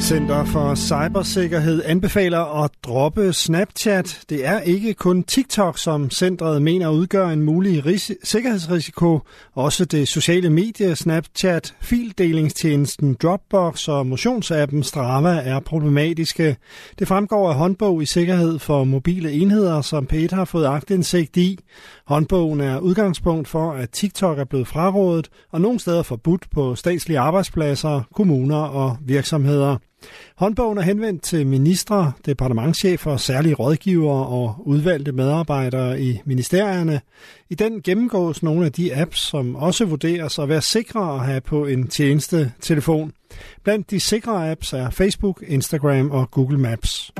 Center for Cybersikkerhed anbefaler at droppe Snapchat. Det er ikke kun TikTok, som centret mener udgør en mulig ris- sikkerhedsrisiko. Også det sociale medie Snapchat, fildelingstjenesten Dropbox og motionsappen Strava er problematiske. Det fremgår af håndbog i sikkerhed for mobile enheder, som Peter har fået agtindsigt i. Håndbogen er udgangspunkt for, at TikTok er blevet frarådet og nogle steder forbudt på statslige arbejdspladser, kommuner og virksomheder. Håndbogen er henvendt til ministre, departementchefer, særlige rådgivere og udvalgte medarbejdere i ministerierne. I den gennemgås nogle af de apps, som også vurderes at være sikre at have på en tjeneste telefon. Blandt de sikre apps er Facebook, Instagram og Google Maps.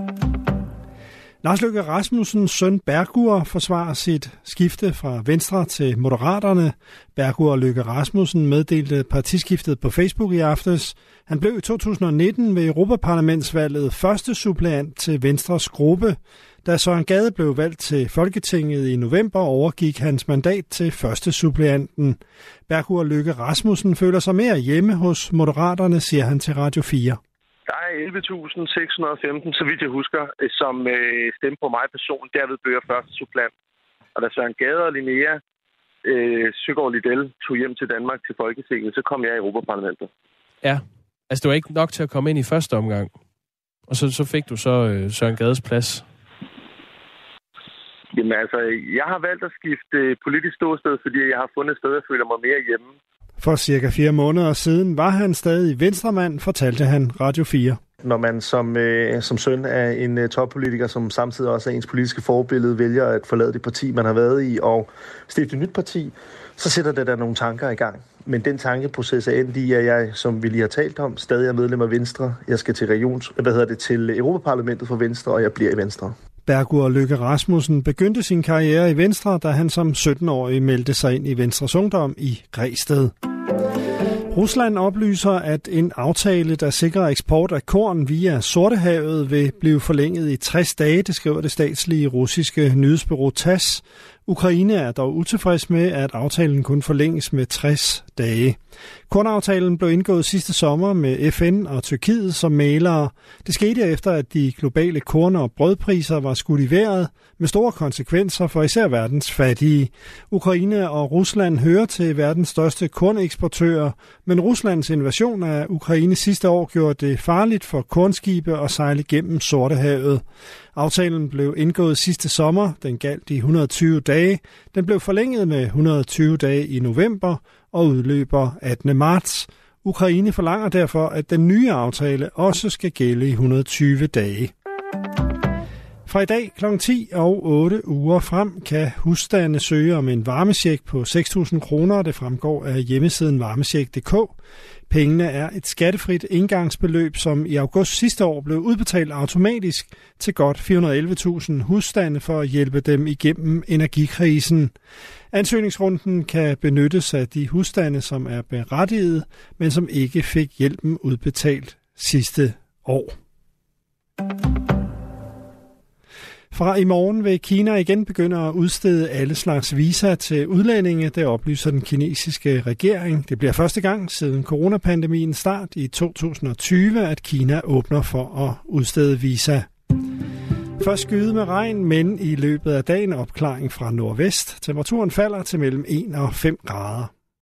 Lars Løkke Rasmussens søn Bergur forsvarer sit skifte fra Venstre til Moderaterne. Bergur Løkke Rasmussen meddelte partiskiftet på Facebook i aftes. Han blev i 2019 ved Europaparlamentsvalget første suppleant til Venstres gruppe. Da Søren Gade blev valgt til Folketinget i november, overgik hans mandat til første suppleanten. Bergur Løkke Rasmussen føler sig mere hjemme hos Moderaterne, siger han til Radio 4. Der er 11.615, så vidt jeg husker, som øh, stemte på mig person. Derved blev jeg første supplant. Og da Søren Gade og Linnea øh, Søgaard Liddell tog hjem til Danmark til Folketinget, så kom jeg i Europaparlamentet. Ja, altså det var ikke nok til at komme ind i første omgang. Og så, så fik du så øh, Søren Gades plads. Jamen altså, jeg har valgt at skifte politisk ståsted, fordi jeg har fundet et sted, jeg føler mig mere hjemme. For cirka fire måneder siden var han stadig venstremand, fortalte han Radio 4. Når man som, øh, som søn af en øh, toppolitiker, som samtidig også er ens politiske forbillede, vælger at forlade det parti, man har været i, og stifte et nyt parti, så sætter det der nogle tanker i gang. Men den tankeproces er endt i, at jeg, som vi lige har talt om, stadig er medlem af Venstre. Jeg skal til regions, hvad hedder det, til Europaparlamentet for Venstre, og jeg bliver i Venstre. Bergur Løkke Rasmussen begyndte sin karriere i Venstre, da han som 17-årig meldte sig ind i Venstres Ungdom i Græsted. Rusland oplyser, at en aftale, der sikrer eksport af korn via Sortehavet, vil blive forlænget i 60 dage, det skriver det statslige russiske nyhedsbureau TASS. Ukraine er dog utilfreds med, at aftalen kun forlænges med 60 dage. Kornaftalen blev indgået sidste sommer med FN og Tyrkiet som malere. Det skete efter, at de globale korn- og brødpriser var skudt i vejret med store konsekvenser for især verdens fattige. Ukraine og Rusland hører til verdens største korneksportører, men Ruslands invasion af Ukraine sidste år gjorde det farligt for kornskibe at sejle gennem Sortehavet. Aftalen blev indgået sidste sommer. Den galt i 120 dage. Den blev forlænget med 120 dage i november og udløber 18. marts. Ukraine forlanger derfor, at den nye aftale også skal gælde i 120 dage. Fra i dag kl. 10 og 8 uger frem kan husstande søge om en varmesjek på 6.000 kroner. Det fremgår af hjemmesiden varmesjek.dk. Pengene er et skattefrit indgangsbeløb, som i august sidste år blev udbetalt automatisk til godt 411.000 husstande for at hjælpe dem igennem energikrisen. Ansøgningsrunden kan benyttes af de husstande, som er berettiget, men som ikke fik hjælpen udbetalt sidste år. Fra i morgen vil Kina igen begynde at udstede alle slags visa til udlændinge, det oplyser den kinesiske regering. Det bliver første gang siden coronapandemien start i 2020, at Kina åbner for at udstede visa. Først skyde med regn, men i løbet af dagen opklaring fra nordvest. Temperaturen falder til mellem 1 og 5 grader.